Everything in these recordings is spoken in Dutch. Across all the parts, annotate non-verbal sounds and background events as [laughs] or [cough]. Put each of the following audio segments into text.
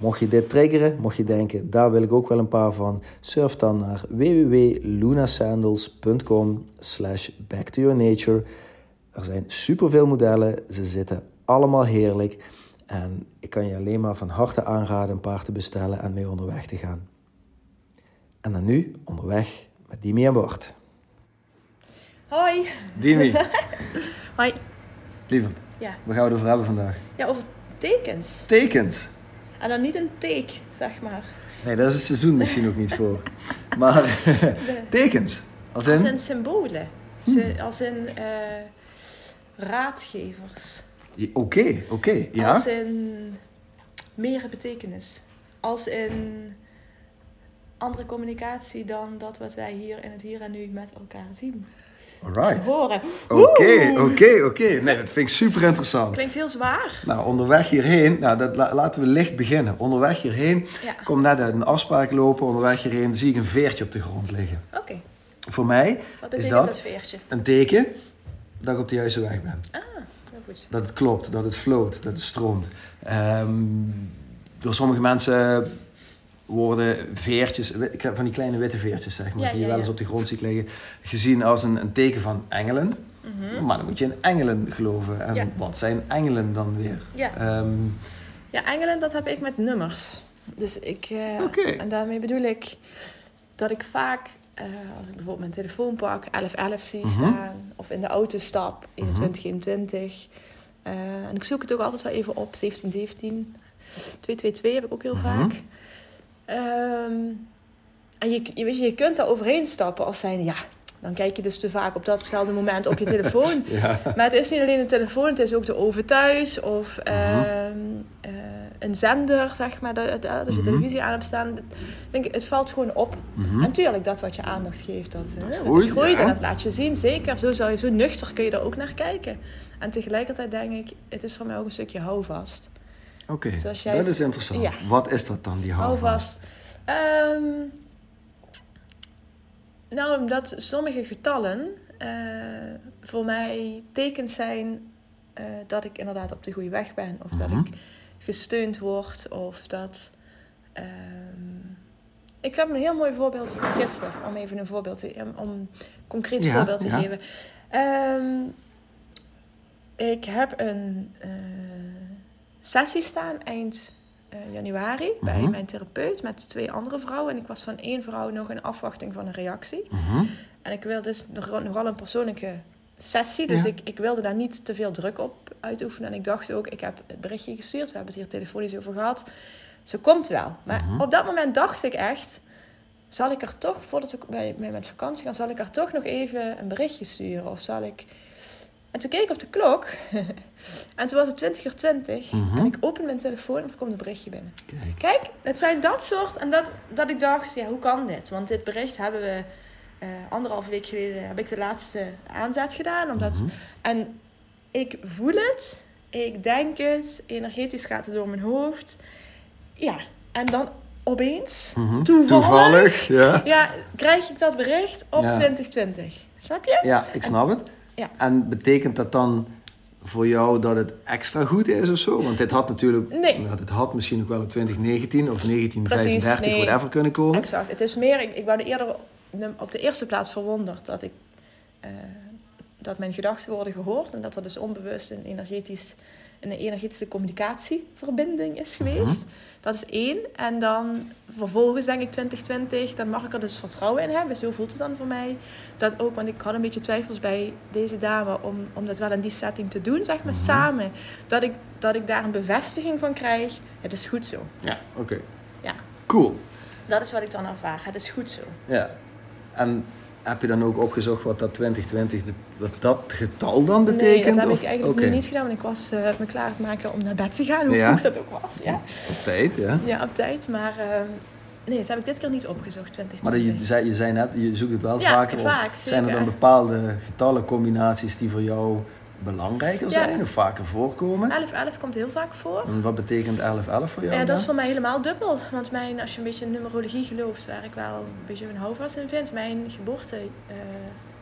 mocht je dit triggeren, mocht je denken, daar wil ik ook wel een paar van, surf dan naar www.lunasandals.com slash back to your nature. Er zijn superveel modellen, ze zitten allemaal heerlijk en ik kan je alleen maar van harte aanraden een paar te bestellen en mee onderweg te gaan. En dan nu onderweg met Dimi en Bart. Hoi. Dimi, [laughs] Hoi. lieverd, Ja. waar gaan we het over hebben vandaag? Ja, over tekens. Tekens. En dan niet een take, zeg maar. Nee, daar is het seizoen misschien ook niet voor. Maar [laughs] tekens. Als in? Als in symbolen. Ze- Als in eh, raadgevers. Oké, oké, ja. Als in meer betekenis. Als in andere communicatie dan dat wat wij hier in het hier en nu met elkaar zien. Alright. Horen. Oké, oké, oké. Nee, dat vind ik super interessant. Klinkt heel zwaar. Nou, onderweg hierheen, nou, dat, la- laten we licht beginnen. Onderweg hierheen, Ja. ik kom net uit een afspraak lopen. Onderweg hierheen zie ik een veertje op de grond liggen. Oké, Voor mij wat is dat dat veertje? een teken dat ik op de juiste weg ben. Ah, heel goed. Dat het klopt, dat het floot, dat het stroomt. Ehm, door sommige mensen worden veertjes, van die kleine witte veertjes zeg maar, Ja, die je wel eens op de grond ziet liggen, gezien als een, een teken van engelen. Mhm. Maar dan moet je in engelen geloven. En wat zijn engelen dan weer? Ja. Ehm, Ja, engelen, dat heb ik met nummers. Dus ik, eh, en daarmee bedoel ik dat ik vaak, eh, als ik bijvoorbeeld mijn telefoon pak, 1111 zie Mhm. staan, of in de auto stap, 2121. Eh, en ik zoek het ook altijd wel even op, 1717. 222 heb ik ook heel Mhm. vaak. Ehm, en je, je, weet je, je kunt daar overheen stappen als zijn, ja, dan kijk je dus te vaak op datzelfde moment op je [laughs] telefoon. ja. Maar het is niet alleen de telefoon, het is ook de oven thuis of ehm, eh, een zender, zeg maar, dat, dat, als je Mhm. televisie aan hebt staan. Ik Denk, het valt gewoon op. Mhm. En natuurlijk, dat wat je aandacht geeft, dat, dat groeit, groeit ja. en dat laat je zien. Zeker, zo, zou je, zo nuchter kun je er ook naar kijken. En tegelijkertijd denk ik, het is voor mij ook een stukje houvast. Oké, dat is interessant. Ja. Wat is dat dan, die houvast? Houvast. Ehm, nou, omdat sommige getallen eh, voor mij tekens zijn eh, dat ik inderdaad op de goede weg ben. Of dat Mhm. ik gesteund word. Of dat... ehm, ik heb een heel mooi voorbeeld gisteren. Om even een voorbeeld te, om, concreet Ja, voorbeeld te ja. geven. Ehm, ik heb een eh, sessie staan eind eh, januari bij Mhm. mijn therapeut met twee andere vrouwen. En ik was van één vrouw nog in afwachting van een reactie. Mhm. En ik wilde dus nog- nogal een persoonlijke sessie. Dus Ja. ik, ik wilde daar niet te veel druk op uitoefenen. En ik dacht ook, ik heb het berichtje gestuurd. We hebben het hier telefonisch over gehad. Ze komt wel. Maar Mhm. op dat moment dacht ik echt... Zal ik er toch, voordat ik bij, bij met vakantie ga... zal ik er toch nog even een berichtje sturen? Of zal ik... En toen keek ik op de klok. [laughs] en toen was het 20 uur 20. Mhm. En ik open mijn telefoon en er komt een berichtje binnen. Kijk. Kijk, het zijn dat soort. En dat, dat ik dacht, ja, hoe kan dit? Want dit bericht hebben we eh anderhalf week geleden, heb ik de laatste aanzet gedaan. Omdat, Mhm. En ik voel het, ik denk het, energetisch gaat het door mijn hoofd. Ja, en dan opeens, Mhm. toevallig, Toevallig, ja. ja, krijg ik dat bericht op Ja. 2020. Snap je? Ja, ik snap het. Ja. En betekent dat dan voor jou dat het extra goed is of zo? Want dit had natuurlijk, Nee. nou, dit had misschien ook wel in 2019 of 1935, Precies, nee. whatever kunnen komen. Exact. Het is meer, ik, ik ben eerder op de eerste plaats verwonderd dat ik eh, dat mijn gedachten worden gehoord en dat er dus onbewust een energetisch een energetische communicatieverbinding is geweest. Dat is één. En dan vervolgens denk ik 2020, dan mag ik er dus vertrouwen in hebben. Zo voelt het dan voor mij. Dat ook, want ik had een beetje twijfels bij deze dame om, om dat wel in die setting te doen, zeg maar, Mhm. samen. Dat ik, dat ik daar een bevestiging van krijg. Het is goed zo. Ja, oké. Ja. Cool. Dat is wat ik dan ervaar. Het is goed zo. Ja. En heb je dan ook opgezocht wat dat 2020, bet- wat dat getal dan betekent? Nee, dat heb of- ik eigenlijk nu niet gedaan, want ik was eh, me klaar het maken om naar bed te gaan, hoe Ja. vroeg dat ook was. Ja, Op tijd, ja. ja op tijd. Maar eh, nee, dat heb ik dit keer niet opgezocht, 2020. Maar je, zei, je zei net, je zoekt het wel Ja, vaker op. vaak, Zijn er dan bepaalde getallencombinaties die voor jou belangrijker Ja. zijn of vaker voorkomen? 11-11 komt heel vaak voor. En wat betekent 11-11 voor jou? Ja, dat is voor mij helemaal dubbel. Want mijn, als je een beetje in numerologie gelooft, waar ik wel een beetje een houvast in vind, mijn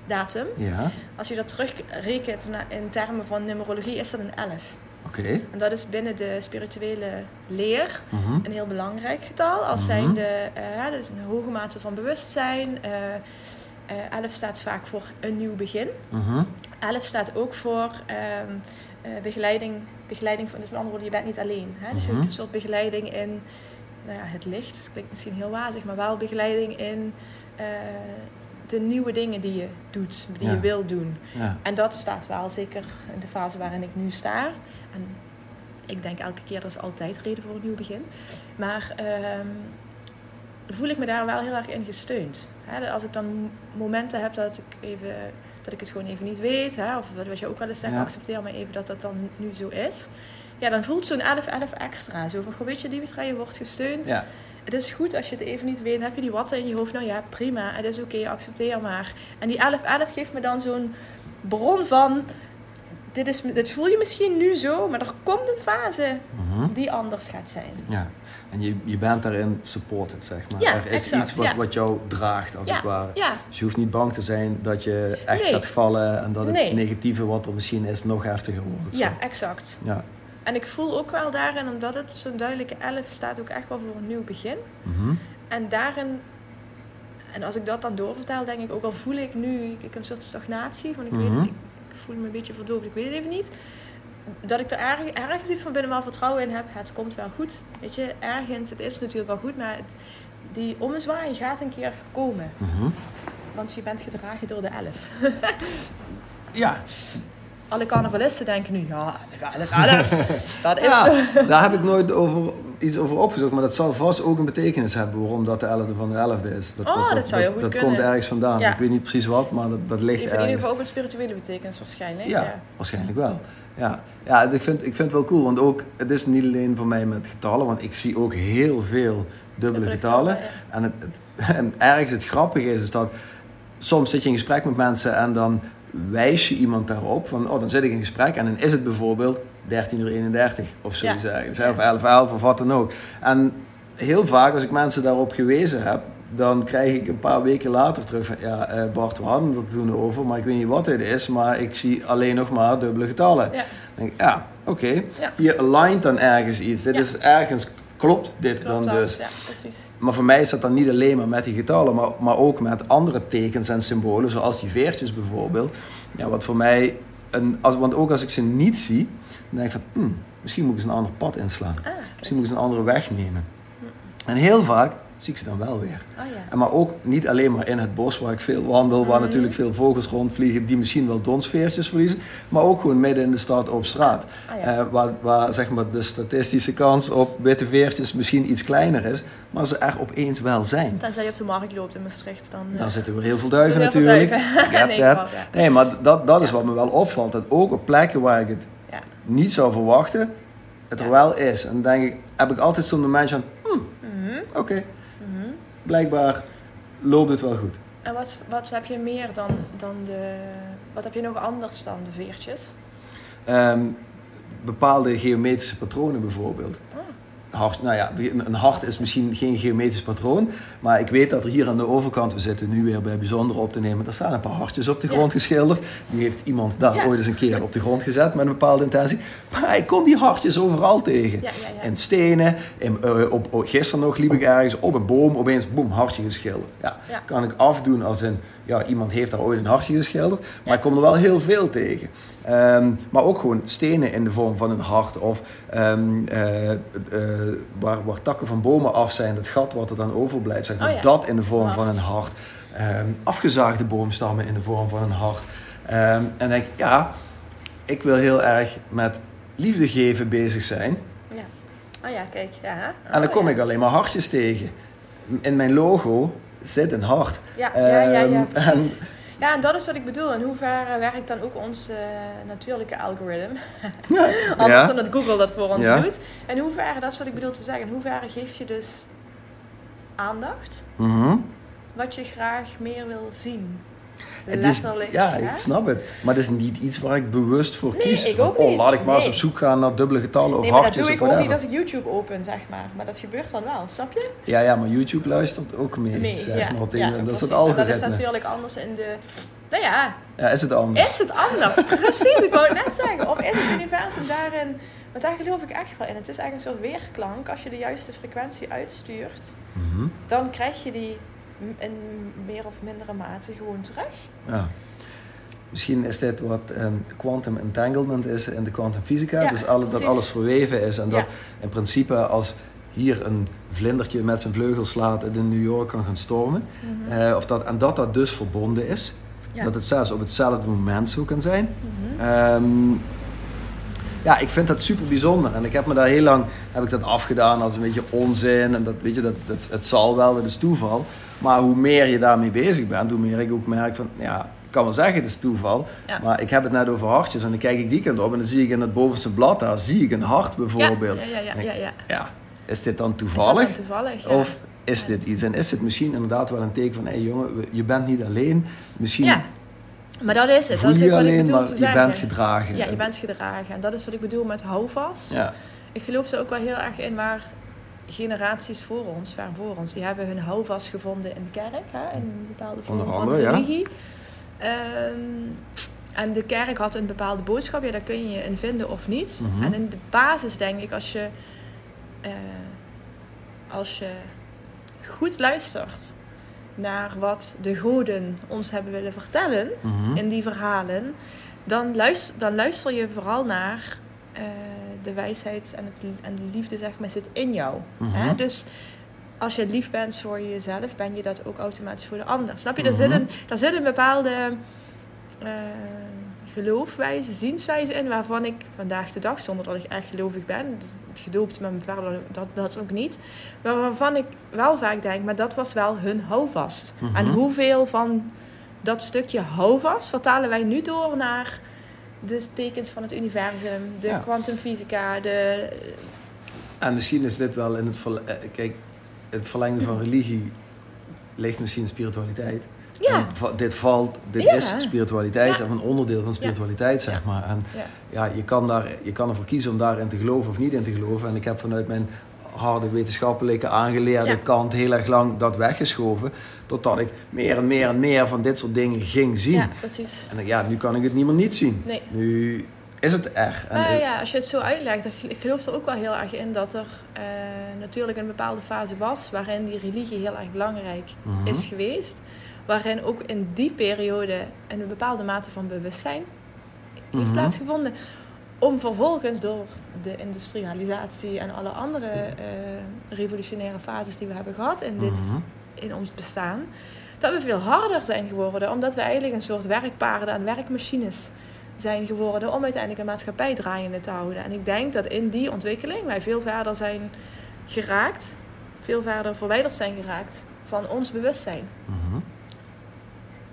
geboortedatum, Ja, als je dat terugrekent in termen van numerologie, is dat een 11. oké. En dat is binnen de spirituele leer Mhm. een heel belangrijk getal. Als Mhm. zijnde, eh, ja, dat is een hoge mate van bewustzijn. Eh, 11 staat vaak voor een nieuw begin. Mhm. 11 staat ook voor ehm, eh, begeleiding, begeleiding van, dus met andere woorden, je bent niet alleen. Hè? Dus je Mhm. hebt een soort begeleiding in nou ja, het licht. Dat klinkt misschien heel wazig, maar wel begeleiding in eh, de nieuwe dingen die je doet, die Ja. je wil doen. Ja. En dat staat wel zeker in de fase waarin ik nu sta. En ik denk elke keer, er is altijd reden voor een nieuw begin. Maar ehm, voel ik me daar wel heel erg in gesteund. Hè, als ik dan momenten heb dat ik, even, dat ik het gewoon even niet weet, hè, of wat je ook wel eens zegt, Ja. accepteer maar even dat dat dan nu zo is. Ja, dan voelt zo'n 11-11 extra. Zo van, goh, weet je, Dimitra, je wordt gesteund. ja. Het is goed als je het even niet weet. Heb je die watten in je hoofd? Nou ja, prima. Het is oké, accepteer maar. En die 11-11 geeft me dan zo'n bron van... Dit, is, dit voel je misschien nu zo, maar er komt een fase Mhm. die anders gaat zijn. ja. En je, je bent daarin supported, zeg maar. Ja, er is exact, iets wat, ja. wat jou draagt, als Ja, het ware. Ja, Dus je hoeft niet bang te zijn dat je echt Nee. gaat vallen en dat het Nee. negatieve wat er misschien is nog heftiger wordt. zo. ja, exact. Ja. En ik voel ook wel daarin, omdat het zo'n duidelijke 11 staat, ook echt wel voor een nieuw begin. Mhm. En daarin, en als ik dat dan doorvertel, denk ik ook al voel ik nu, ik, ik heb een soort stagnatie, van ik, weet, Mhm. ik, ik voel me een beetje verdoofd, ik weet het even niet. Dat ik er erg, ergens diep van binnen wel vertrouwen in heb, het komt wel goed. Weet je, ergens, het is natuurlijk wel goed, maar het, die ommezwaai gaat een keer komen. Mhm. Want je bent gedragen door de elf. Ja, [laughs] Alle carnavalisten denken nu, ja, 11, 11, 11. Dat is ja zo. daar heb ik nooit over, iets over opgezocht, maar dat zal vast ook een betekenis hebben waarom dat de 11e van de 11e is. Oh, dat zou heel goed dat kunnen. komt ergens vandaan. Ja. Ik weet niet precies wat, maar dat, dat ligt heeft in ieder ergens. geval ook een spirituele betekenis waarschijnlijk. Ja, waarschijnlijk wel. Ja, ja ik, vind, ik vind het wel cool, want ook, het is niet alleen voor mij met getallen, want ik zie ook heel veel dubbele Dubbele getallen. getallen, En, het, het- [laughs] en ergens het grappige is, is dat soms zit je in gesprek met mensen en dan wijs je iemand daarop van, oh dan zit ik in gesprek en dan is het bijvoorbeeld 13 uur 31 of zoiets Ja. of 11 11 of wat dan ook. En heel vaak als ik mensen daarop gewezen heb, dan krijg ik een paar weken later terug van, ja eh, Bart, we hadden het er toen over, maar ik weet niet wat dit is, maar ik zie alleen nog maar dubbele getallen. Ja. Dan denk ik, ja, oké, Ja. hier alignt dan ergens iets. Dit is ergens, klopt dit Klopt dan dat? dus. Ja, precies. Maar voor mij is dat dan niet alleen maar met die getallen, maar, maar ook met andere tekens en symbolen, zoals die veertjes bijvoorbeeld. Ja, wat voor mij, een, als, want ook als ik ze niet zie, dan denk ik van, hmm, misschien moet ik eens een ander pad inslaan. Ah, Misschien moet ik eens een andere weg nemen. En heel vaak zie ik ze dan wel weer. oh ja. En maar ook niet alleen maar in het bos waar ik veel wandel, waar Mhm. natuurlijk veel vogels rondvliegen die misschien wel donsveertjes verliezen, maar ook gewoon midden in de stad op straat. Ah, ja. Eh, waar waar zeg maar, de statistische kans op witte veertjes misschien iets kleiner is, maar ze er opeens wel zijn. Tenzij je op de markt loopt in Maastricht, dan... eh, Daar zitten weer heel veel duiven Heel veel natuurlijk. duiven. [laughs] Nee, dat. ja. Nee, maar dat, dat is wat me wel opvalt. Dat ook op plekken waar ik het niet zou verwachten, het er wel is. En dan denk ik, heb ik altijd zo'n momentje van, hmm, oké. Blijkbaar loopt het wel goed. En wat, wat heb je meer dan, dan de... Wat heb je nog anders dan de veertjes? Ehm, bepaalde geometrische patronen bijvoorbeeld. Oh. Hart, nou ja, een hart is misschien geen geometrisch patroon, maar ik weet dat er hier aan de overkant, we zitten nu weer bij bijzonder op te nemen, er staan een paar hartjes op de grond geschilderd. Die heeft iemand daar ooit eens een keer op de grond gezet met een bepaalde intentie. Maar ik kom die hartjes overal tegen. In stenen, in, uh, op, gisteren nog liep ik ergens op een boom, opeens boem, hartje geschilderd. Ja, kan ik afdoen als een, ja, iemand heeft daar ooit een hartje geschilderd, maar ik kom er wel heel veel tegen. Ehm, maar ook gewoon stenen in de vorm van een hart. Of um, uh, uh, waar, waar, takken van bomen af zijn, dat gat wat er dan overblijft, zeg maar, oh dat in de vorm van een hart. Um, afgezaagde boomstammen in de vorm van een hart. en denk ja, ik wil heel erg met liefde geven bezig zijn. Ja. Oh ja, kijk. Ja. Oh, en dan kom ik alleen maar hartjes tegen. In mijn logo zit een hart. Ja, ja, ja, ja precies. Ja, en dat is wat ik bedoel. In hoeverre werkt dan ook ons uh, natuurlijke algoritme? [laughs] Ja. Anders dan dat Google dat voor ons doet. En in hoeverre, dat is wat ik bedoel te zeggen, in hoeverre geef je dus aandacht mm wat je graag meer wil zien? Het is, ja, ik snap het. Maar het is niet iets waar ik bewust voor nee, kies. Ik ook oh, laat ik maar eens op zoek gaan naar dubbele getallen of nee, hartjes. dat doe ik ook niet als ik YouTube open, zeg maar. Maar dat gebeurt dan wel, snap je? Ja, ja maar YouTube luistert ook mee, nee, zeg ja, maar. Op de ja, dat is het algoritme. dat is natuurlijk anders in de... Nou ja. Ja, is het anders? Is het anders? [laughs] Precies, ik wou het net zeggen. Of is het universum daarin... Want daar geloof ik echt wel in. Het is eigenlijk een soort weerklank. Als je de juiste frequentie uitstuurt, mm -hmm. dan krijg je die in meer of mindere mate gewoon terug. Ja. Misschien is dit wat um, quantum entanglement is in de kwantumfysica. dus alle, dat alles verweven is. En dat in principe als hier een vlindertje met zijn vleugels slaat en in New York kan gaan stormen. Mhm. Eh, of dat, en dat dat dus verbonden is. Dat het zelfs op hetzelfde moment zo kan zijn. Mhm. Ehm, ja, ik vind dat super bijzonder. En ik heb me daar heel lang heb ik dat afgedaan als een beetje onzin. En dat, weet je, dat, dat, het zal wel, dat is toeval. Maar hoe meer je daarmee bezig bent, hoe meer ik ook merk van, ja, ik kan wel zeggen het is toeval. Maar ik heb het net over hartjes en dan kijk ik die kant op en dan zie ik in het bovenste blad daar, zie ik een hart bijvoorbeeld. Ja, ja, ja. ja, ja. Is dit dan toevallig? Is toevallig Of is dit iets? En is het misschien inderdaad wel een teken van, hé hey, jongen, je bent niet alleen. Misschien. Maar dat is het. Voel dat is je alleen, maar je zeggen. bent gedragen. Ja, je bent gedragen. En dat is wat ik bedoel met houvast. Ja. Ik geloof er ook wel heel erg in waar generaties voor ons, ver voor ons, die hebben hun houvast gevonden in de kerk, hè, in een bepaalde vorm van religie. Ehm, en de kerk had een bepaalde boodschap, ja, daar kun je in vinden of niet. Mhm. En in de basis denk ik, als je, uh, als je goed luistert naar wat de goden ons hebben willen vertellen mhm. in die verhalen, dan luister, dan luister je vooral naar uh, de wijsheid en, het, en de liefde zeg maar, zit in jou. hè? Mhm. Dus als je lief bent voor jezelf, ben je dat ook automatisch voor de ander. Snap je? Mm zit, een, daar zit een bepaalde uh, geloofwijze, zienswijze in, waarvan ik vandaag de dag, zonder dat ik echt gelovig ben, gedoopt met mijn vader, dat, dat ook niet, maar waarvan ik wel vaak denk, maar dat was wel hun houvast. Mm En hoeveel van dat stukje houvast vertalen wij nu door naar de tekens van het universum, de kwantumfysica, de... En misschien is dit wel in het... Eh, kijk, het verlengde van religie ligt misschien spiritualiteit. Ja. dit valt, dit is spiritualiteit, of een onderdeel van spiritualiteit, zeg maar. En ja. je, kan daar, je kan ervoor kiezen om daarin te geloven of niet in te geloven. En ik heb vanuit mijn harde wetenschappelijke aangeleerde kant heel erg lang dat weggeschoven. Totdat ik meer en meer en meer van dit soort dingen ging zien. Ja, precies. En ja, nu kan ik het niet meer niet zien. Nee. Nu is het er. En ja, als je het zo uitlegt, dan ik geloof er ook wel heel erg in dat er uh, natuurlijk een bepaalde fase was waarin die religie heel erg belangrijk mhm. is geweest. Waarin ook in die periode een bepaalde mate van bewustzijn heeft mhm. plaatsgevonden. Om vervolgens door de industrialisatie en alle andere uh, revolutionaire fases die we hebben gehad in, dit, mhm. in ons bestaan, dat we veel harder zijn geworden. Omdat we eigenlijk een soort werkpaarden en werkmachines zijn geworden om uiteindelijk een maatschappij draaiende te houden. En ik denk dat in die ontwikkeling wij veel verder zijn geraakt, veel verder verwijderd zijn geraakt van ons bewustzijn. Mm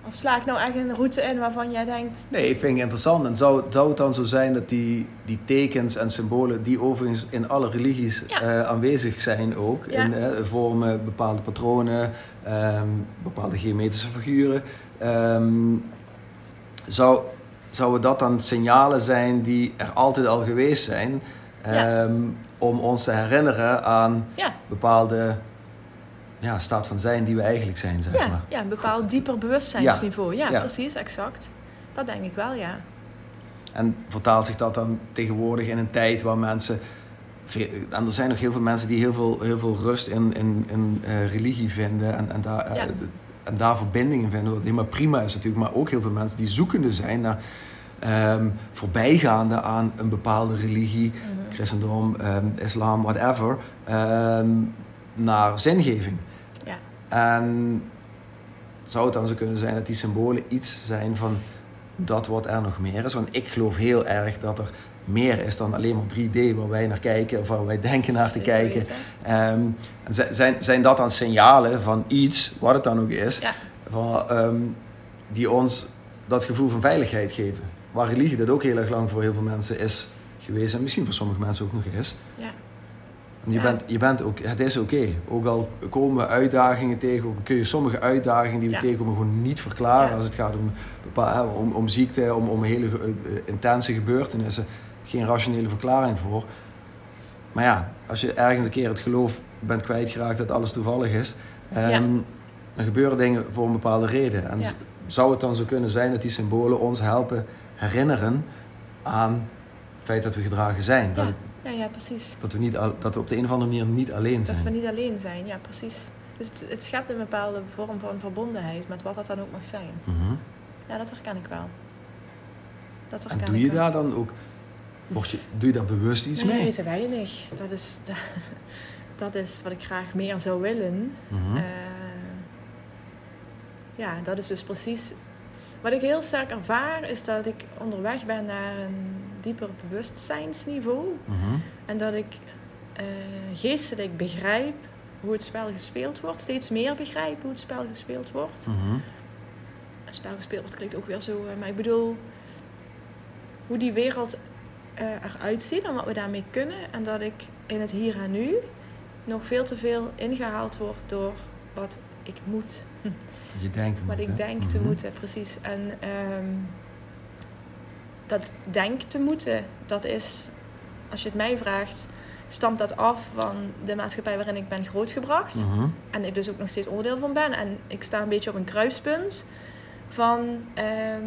Of sla ik nou echt een route in waarvan jij denkt... Nee, ik vind het interessant. En zou, zou het dan zo zijn dat die, die tekens en symbolen... die overigens in alle religies eh, aanwezig zijn ook... in uh, vormen, bepaalde patronen, ehm, bepaalde geometrische figuren... Um, zou, zouden dat dan signalen zijn die er altijd al geweest zijn. Ja. Ehm, om ons te herinneren aan bepaalde ja, staat van zijn die we eigenlijk zijn, zeg ja, maar. ja een bepaald dieper bewustzijnsniveau. Ja, Ja. precies, exact. Dat denk ik wel, ja. En vertaalt zich dat dan tegenwoordig in een tijd waar mensen. En er zijn nog heel veel mensen die heel veel, heel veel rust in, in, in eh, religie vinden en, en, daar, eh, en daar verbindingen vinden. Wat helemaal prima is natuurlijk, maar ook heel veel mensen die zoekende zijn naar ehm, voorbijgaande aan een bepaalde religie, Mhm. christendom, ehm, islam, whatever, ehm, naar zingeving. Ja. En zou het dan zo kunnen zijn dat die symbolen iets zijn van dat wat er nog meer is? Want ik geloof heel erg dat er meer is dan alleen maar 3D waar wij naar kijken of waar wij denken naar te kijken. Ehm, zijn, zijn dat dan signalen van iets, wat het dan ook is, Ja. van, ehm, die ons dat gevoel van veiligheid geven? Waar religie dat ook heel erg lang voor heel veel mensen is geweest en misschien voor sommige mensen ook nog is. Ja. En je, Ja. bent, je bent ook, het is oké. Ook al komen we uitdagingen tegen, ook kun je sommige uitdagingen die we Ja. tegenkomen gewoon niet verklaren. Ja. Als het gaat om, om, om ziekte, om, om hele ge- eh, intense gebeurtenissen. Geen rationele verklaring voor. Maar ja, als je ergens een keer het geloof bent kwijtgeraakt dat alles toevallig is, ehm, dan gebeuren dingen voor een bepaalde reden. En zou het dan zo kunnen zijn dat die symbolen ons helpen herinneren aan het feit dat we gedragen zijn? Dat, Ja. Ja, precies. dat we, niet, al- dat we op de een of andere manier niet alleen Dat we zijn. niet alleen zijn, ja, precies. Dus het, het schept een bepaalde vorm van verbondenheid met wat dat dan ook mag zijn. Mhm. Ja, dat herken ik wel. Dat En herken doe ik je daar dan ook, word je, doe je daar bewust iets nee, mee? te weinig. Dat is, [laughs] dat is wat ik graag meer zou willen. Mhm. Eh, ja, dat is dus precies. Wat ik heel sterk ervaar, is dat ik onderweg ben naar een dieper bewustzijnsniveau. Mhm. En dat ik eh, geestelijk begrijp hoe het spel gespeeld wordt. Steeds meer begrijp hoe het spel gespeeld wordt. Mhm. Het spel gespeeld wordt klinkt ook weer zo, eh, maar ik bedoel hoe die wereld eh, eruit ziet en wat we daarmee kunnen. En dat ik in het hier en nu nog veel te veel ingehaald word door wat ik moet. Je denkt te Wat moeten. ik denk te Mhm. moeten, precies. En ehm, dat denk te moeten, dat is, als je het mij vraagt, stamt dat af van de maatschappij waarin ik ben grootgebracht. Mhm. En ik dus ook nog steeds onderdeel van ben. En ik sta een beetje op een kruispunt van ehm,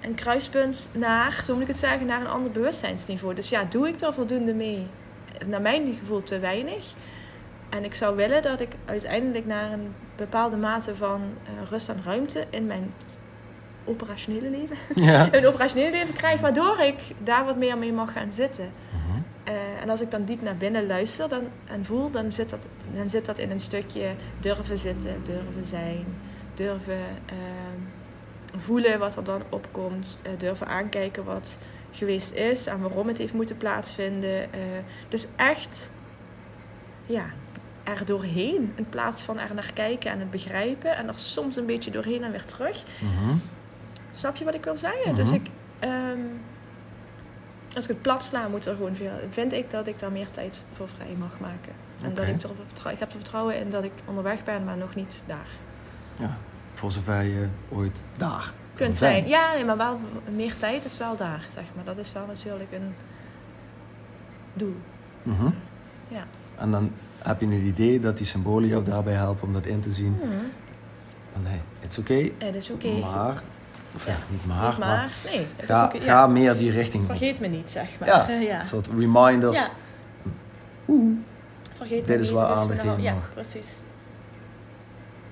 een kruispunt naar, zo moet ik het zeggen, naar een ander bewustzijnsniveau. Dus ja, doe ik er voldoende mee? Naar mijn gevoel te weinig. En ik zou willen dat ik uiteindelijk naar een bepaalde mate van eh, rust en ruimte in mijn operationele leven, [laughs] Ja. mijn operationele leven krijg, waardoor ik daar wat meer mee mag gaan zitten. Mhm. Eh, en als ik dan diep naar binnen luister dan, en voel, dan zit, dat, dan zit dat in een stukje durven zitten, durven zijn, durven ehm, voelen wat er dan opkomt, eh, durven aankijken wat geweest is en waarom het heeft moeten plaatsvinden. Eh, dus echt, ja, er doorheen in plaats van er naar kijken en het begrijpen en er soms een beetje doorheen en weer terug. Mhm. Snap je wat ik wil zeggen? Dus Mhm. ik, ehm, als ik het plat sla, moet er gewoon veel. Vind ik dat ik daar meer tijd voor vrij mag maken. En dat ik vertrouw. Ik heb er vertrouwen in dat ik onderweg ben, maar nog niet daar Ja. Voor zover je ooit daar kunt zijn. Ja, nee, maar wel meer tijd is wel daar, zeg maar. Dat is wel natuurlijk een doel. Mhm. Ja. En dan heb je het idee dat die symbolen jou daarbij helpen om dat in te zien. Van nee, het is oké, Het is oké. maar... Of ja, niet maar, Niet maar, nee. Ga, oké. ga meer die richting op. Vergeet me niet, zeg maar. Ja, [laughs] ja. Een soort reminders. Ja. Vergeet Dit me is niet, waar aandacht mag. Ja, precies.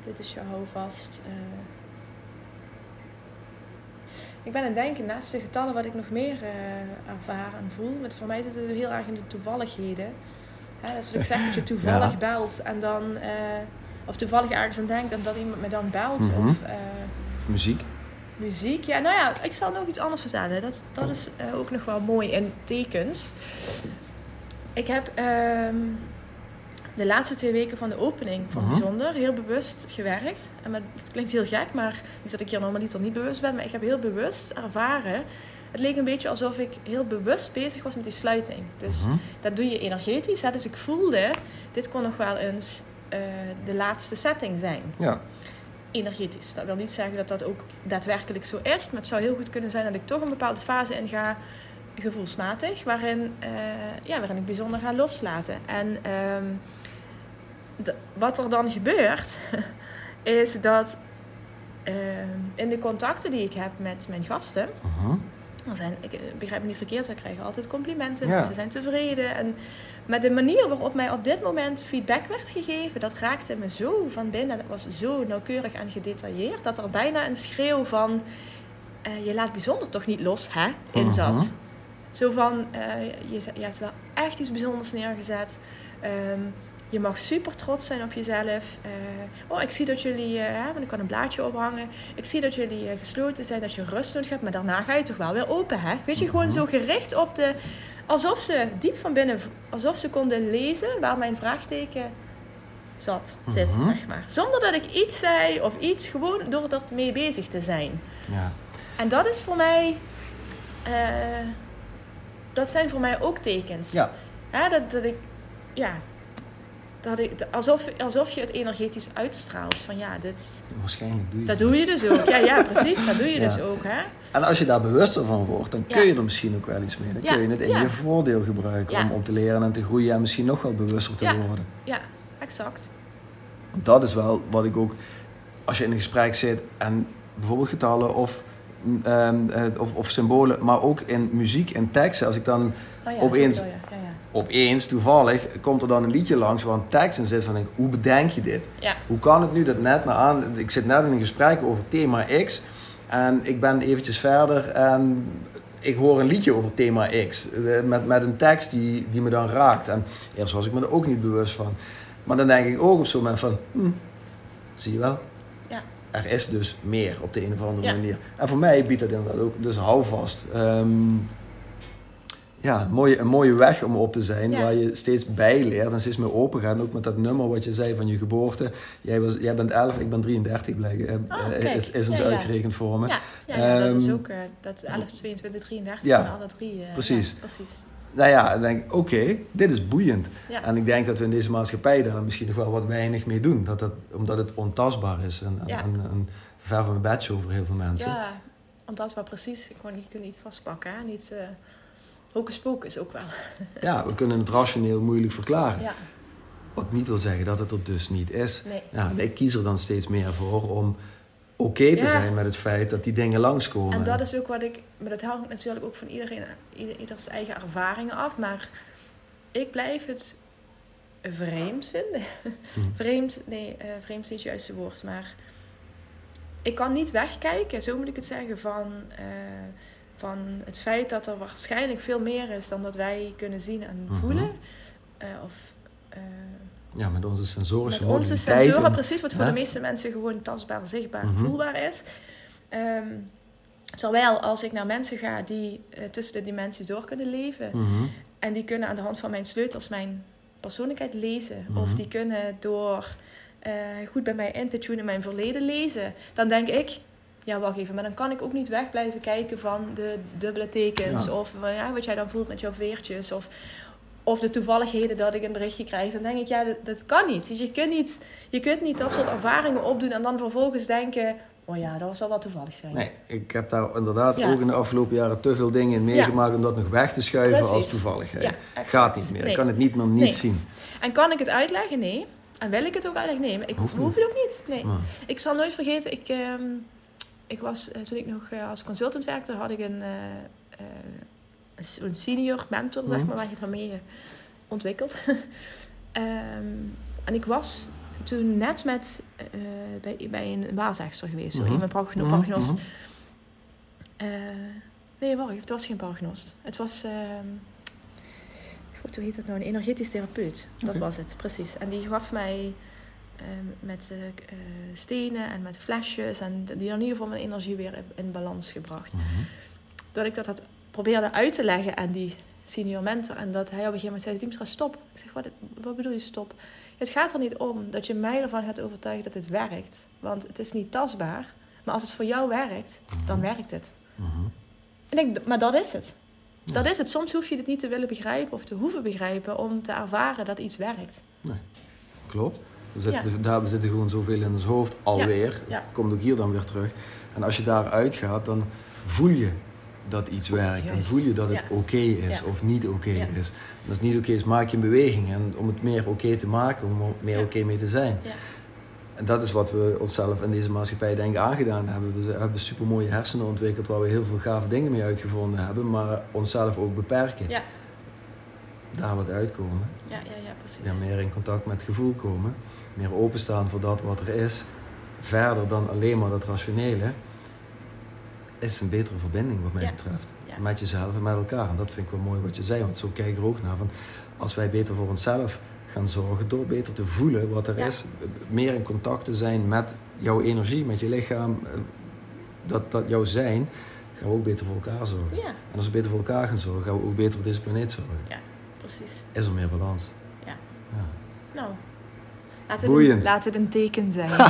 Dit is je houvast. eh. Ik ben aan het denken, naast de getallen, wat ik nog meer eh ervaar en voel. Met, voor mij zit het heel erg in de toevalligheden. Hè, dat is wat ik zeg, dat je [laughs] toevallig Ja. belt en dan... eh, of toevallig ergens aan denkt en dat iemand me dan belt. Mhm. Of eh, Of muziek. Muziek. Ja, nou ja, ik zal nog iets anders vertellen. Dat, dat is eh, ook nog wel mooi in tekens. Ik heb ehm, de laatste twee weken van de opening van Mhm. Bijzonder heel bewust gewerkt. En met, het klinkt heel gek, maar niet dat ik hier normaliter niet bewust ben, maar ik heb heel bewust ervaren. Het leek een beetje alsof ik heel bewust bezig was met die sluiting. Dus Mhm. dat doe je energetisch. Hè? Dus ik voelde, dit kon nog wel eens eh, de laatste setting zijn Ja. Energetisch. Dat wil niet zeggen dat dat ook daadwerkelijk zo is, maar het zou heel goed kunnen zijn dat ik toch een bepaalde fase inga gevoelsmatig, waarin, eh, ja, waarin ik bijzonder ga loslaten. En ehm, wat er dan gebeurt, [laughs] is dat ehm, in de contacten die ik heb met mijn gasten. Er zijn, ik eh, begrijp me niet verkeerd, we krijgen altijd complimenten, Ja. mensen zijn tevreden. En met de manier waarop mij op dit moment feedback werd gegeven, dat raakte me zo van binnen. Dat was zo nauwkeurig en gedetailleerd, dat er bijna een schreeuw van, eh, je laat bijzonder toch niet los, hè, in zat. Mhm. Zo van, eh, je, ze- je hebt wel echt iets bijzonders neergezet. Ehm, je mag super trots zijn op jezelf. Eh, oh, ik zie dat jullie, eh, want ik kan een blaadje ophangen. Ik zie dat jullie eh, gesloten zijn, dat je rust nodig hebt. Maar daarna ga je toch wel weer open, hè? Weet je, gewoon Mhm. zo gericht op de... Alsof ze diep van binnen, alsof ze konden lezen waar mijn vraagteken zat, zit, Mhm. zeg maar. Zonder dat ik iets zei of iets, gewoon door er mee bezig te zijn. Ja. En dat is voor mij... dat zijn voor mij ook tekens. Ja. Hè, dat, dat ik... Ja... Dat ik, alsof, alsof je het energetisch uitstraalt. Van ja, dit, Waarschijnlijk doe je dat doe je dus ook. Ja, ja precies. Dat doe je [laughs] Ja. dus ook. Hè? En als je daar bewuster van wordt, dan kun Ja. je er misschien ook wel iets mee. Dan Ja, kun je het in je voordeel gebruiken om op te leren en te groeien en misschien nog wel bewuster te worden. Ja, exact. Dat is wel wat ik ook, als je in een gesprek zit en bijvoorbeeld getallen of, mm, ehm, eh, of, of symbolen, maar ook in muziek en teksten. Als ik dan Oh Opeens- zo. Opeens, toevallig, komt er dan een liedje langs waar een tekst in zit van, denk, ik, hoe bedenk je dit? Ja, Hoe kan het nu dat net na aan, ik zit net in een gesprek over thema X en ik ben eventjes verder en ik hoor een liedje over thema X eh, met, met een tekst die, die me dan raakt. En eerst was ik me er ook niet bewust van. Maar dan denk ik ook op zo'n moment van, hm, zie je wel, ja. er is dus meer op de een of andere Ja. manier. En voor mij biedt dat inderdaad ook, dus hou vast. Ehm, ja, een mooie, een mooie weg om op te zijn, Ja. waar je steeds bij leert en steeds meer open gaat. Ook met dat nummer wat je zei van je geboorte. Jij, was, jij bent 11, ik ben 33, blijkt, eh, Oh, eh, is, is ons Ja, ja. uitgerekend voor me. Ja, ja, ja, dat is Ehm, ook eh, dat 11, 22, 33 Ja, alle drie. eh, precies. Precies. Nou ja, dan denk ik, oké, dit is boeiend. En ik denk dat we in deze maatschappij daar misschien nog wel wat weinig mee doen. Dat dat, omdat het ontastbaar is en, en, Ja. en, en ver van mijn bedshow voor heel veel mensen. Ja, wel precies. Gewoon, je kunt niet vastpakken. Hè? Niet, hocus pocus ook wel. Ja, we kunnen het rationeel moeilijk verklaren. Ja, Wat niet wil zeggen dat het er dus niet is. nee. Ja, en ik kies er dan steeds meer voor om oké te Ja. zijn met het feit dat die dingen langskomen. En dat is ook wat ik... Maar dat hangt natuurlijk ook van iedereen, ieder, ieders eigen ervaringen af. Maar ik blijf het vreemd vinden. Hm. [laughs] vreemd, nee, eh, vreemd is niet het juiste woord. Maar ik kan niet wegkijken, zo moet ik het zeggen, van, eh, van het feit dat er waarschijnlijk veel meer is dan dat wij kunnen zien en Mhm. voelen. Eh, of eh, Ja, met onze sensorische met onze sensoren, precies wat voor de meeste mensen gewoon tastbaar, zichtbaar, Mhm. voelbaar is. Ehm, terwijl als ik naar mensen ga die eh, tussen de dimensies door kunnen leven Mhm. en die kunnen aan de hand van mijn sleutels mijn persoonlijkheid lezen, of die kunnen door goed bij mij in te tunen mijn verleden lezen, dan denk ik. Ja, wacht even, maar dan kan ik ook niet weg blijven kijken van de dubbele tekens. Ja. Of van, ja, wat jij dan voelt met jouw veertjes. Of, of de toevalligheden dat ik een berichtje krijg. Dan denk ik, ja, dat, dat kan niet. Dus je kunt niet. Je kunt niet dat soort ervaringen opdoen en dan vervolgens denken... Oh ja, dat zal wel toevallig zijn. Nee, ik heb daar inderdaad Ja. ook in de afgelopen jaren te veel dingen in meegemaakt om dat nog weg te schuiven Precies. als toevalligheid. Ja. Gaat niet meer. Nee. Ik kan het niet meer niet Nee. zien. En kan ik het uitleggen? Nee. En wil ik het ook uitleggen? Nee. Maar ik hoef het ook niet. Nee. Maar, Ik zal nooit vergeten, ik, ehm, ik was, eh, toen ik nog eh, als consultant werkte, had ik een, eh, een senior mentor, zeg Mhm. maar, waar je van mee ontwikkeld. [laughs] Ehm, en ik was toen net met, bij, bij een waarzegster geweest, sorry, mijn Mhm, prognost. mhm. Eh, nee, wacht, het was geen paragnost. Het was, ehm goed, hoe heet dat nou? Een energetisch therapeut. Dat was het, precies. En die gaf mij met eh, eh, stenen en met flesjes. En die in ieder geval mijn energie weer in, balans gebracht. Mhm. Dat ik dat had probeerde uit te leggen aan die senior mentor. En dat hij op een gegeven moment zei, Dimitra, stop. Ik zeg, wat, wat bedoel je stop? Het gaat er niet om dat je mij ervan gaat overtuigen dat het werkt. Want het is niet tastbaar. Maar als het voor jou werkt, dan werkt het. Mhm. En ik, denk, maar dat is het. Ja. Dat is het. Soms hoef je het niet te willen begrijpen of te hoeven begrijpen om te ervaren dat iets werkt. Klopt. Zitten, Daar zitten gewoon zoveel in ons hoofd alweer. ja. Komt ook hier dan weer terug. En als je daaruit gaat, dan voel je dat iets werkt. Dan voel je dat het oké is of niet oké is. En als het niet oké is, maak je een beweging. En om het meer oké te maken, om er meer oké mee te zijn. Ja. En dat is wat we onszelf in deze maatschappij denk ik aangedaan hebben. We hebben super mooie hersenen ontwikkeld waar we heel veel gave dingen mee uitgevonden hebben, maar onszelf ook beperken. Ja. Daar wat uitkomen. Ja, ja, ja, precies. Ja, meer in contact met het gevoel komen. Meer openstaan voor dat wat er is. Verder dan alleen maar dat rationele. Is een betere verbinding wat mij Ja. betreft. Ja. Met jezelf en met elkaar. En dat vind ik wel mooi wat je zei. Want zo kijk ik er ook naar. Van, als wij beter voor onszelf gaan zorgen. Door beter te voelen wat er Ja. is. Meer in contact te zijn met jouw energie. Met je lichaam. eh, Dat, dat jouw zijn. Gaan we ook beter voor elkaar zorgen. Ja, En als we beter voor elkaar gaan zorgen. Gaan we ook beter voor deze planeet zorgen. Precies. Is er meer balans. Ja. Ja. Nou, laat het, Boeiend. een, laat het een teken zijn. [laughs]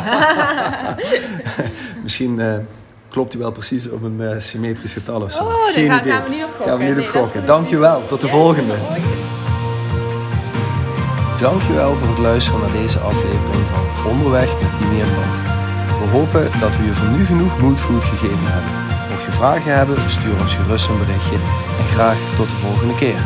[laughs] Misschien eh, klopt hij wel precies op een eh, symmetrisch getal of zo. Oh, daar Geen gaan, idee. gaan we niet op gokken. Gaan we niet Nee, op gokken. Dankjewel. Tot de Yes, volgende. Dankjewel voor het luisteren naar deze aflevering van Onderweg met Dimi en Bart. We hopen dat we je voor nu genoeg moodfood gegeven hebben. Mocht je vragen hebben, stuur ons gerust een berichtje en graag tot de volgende keer.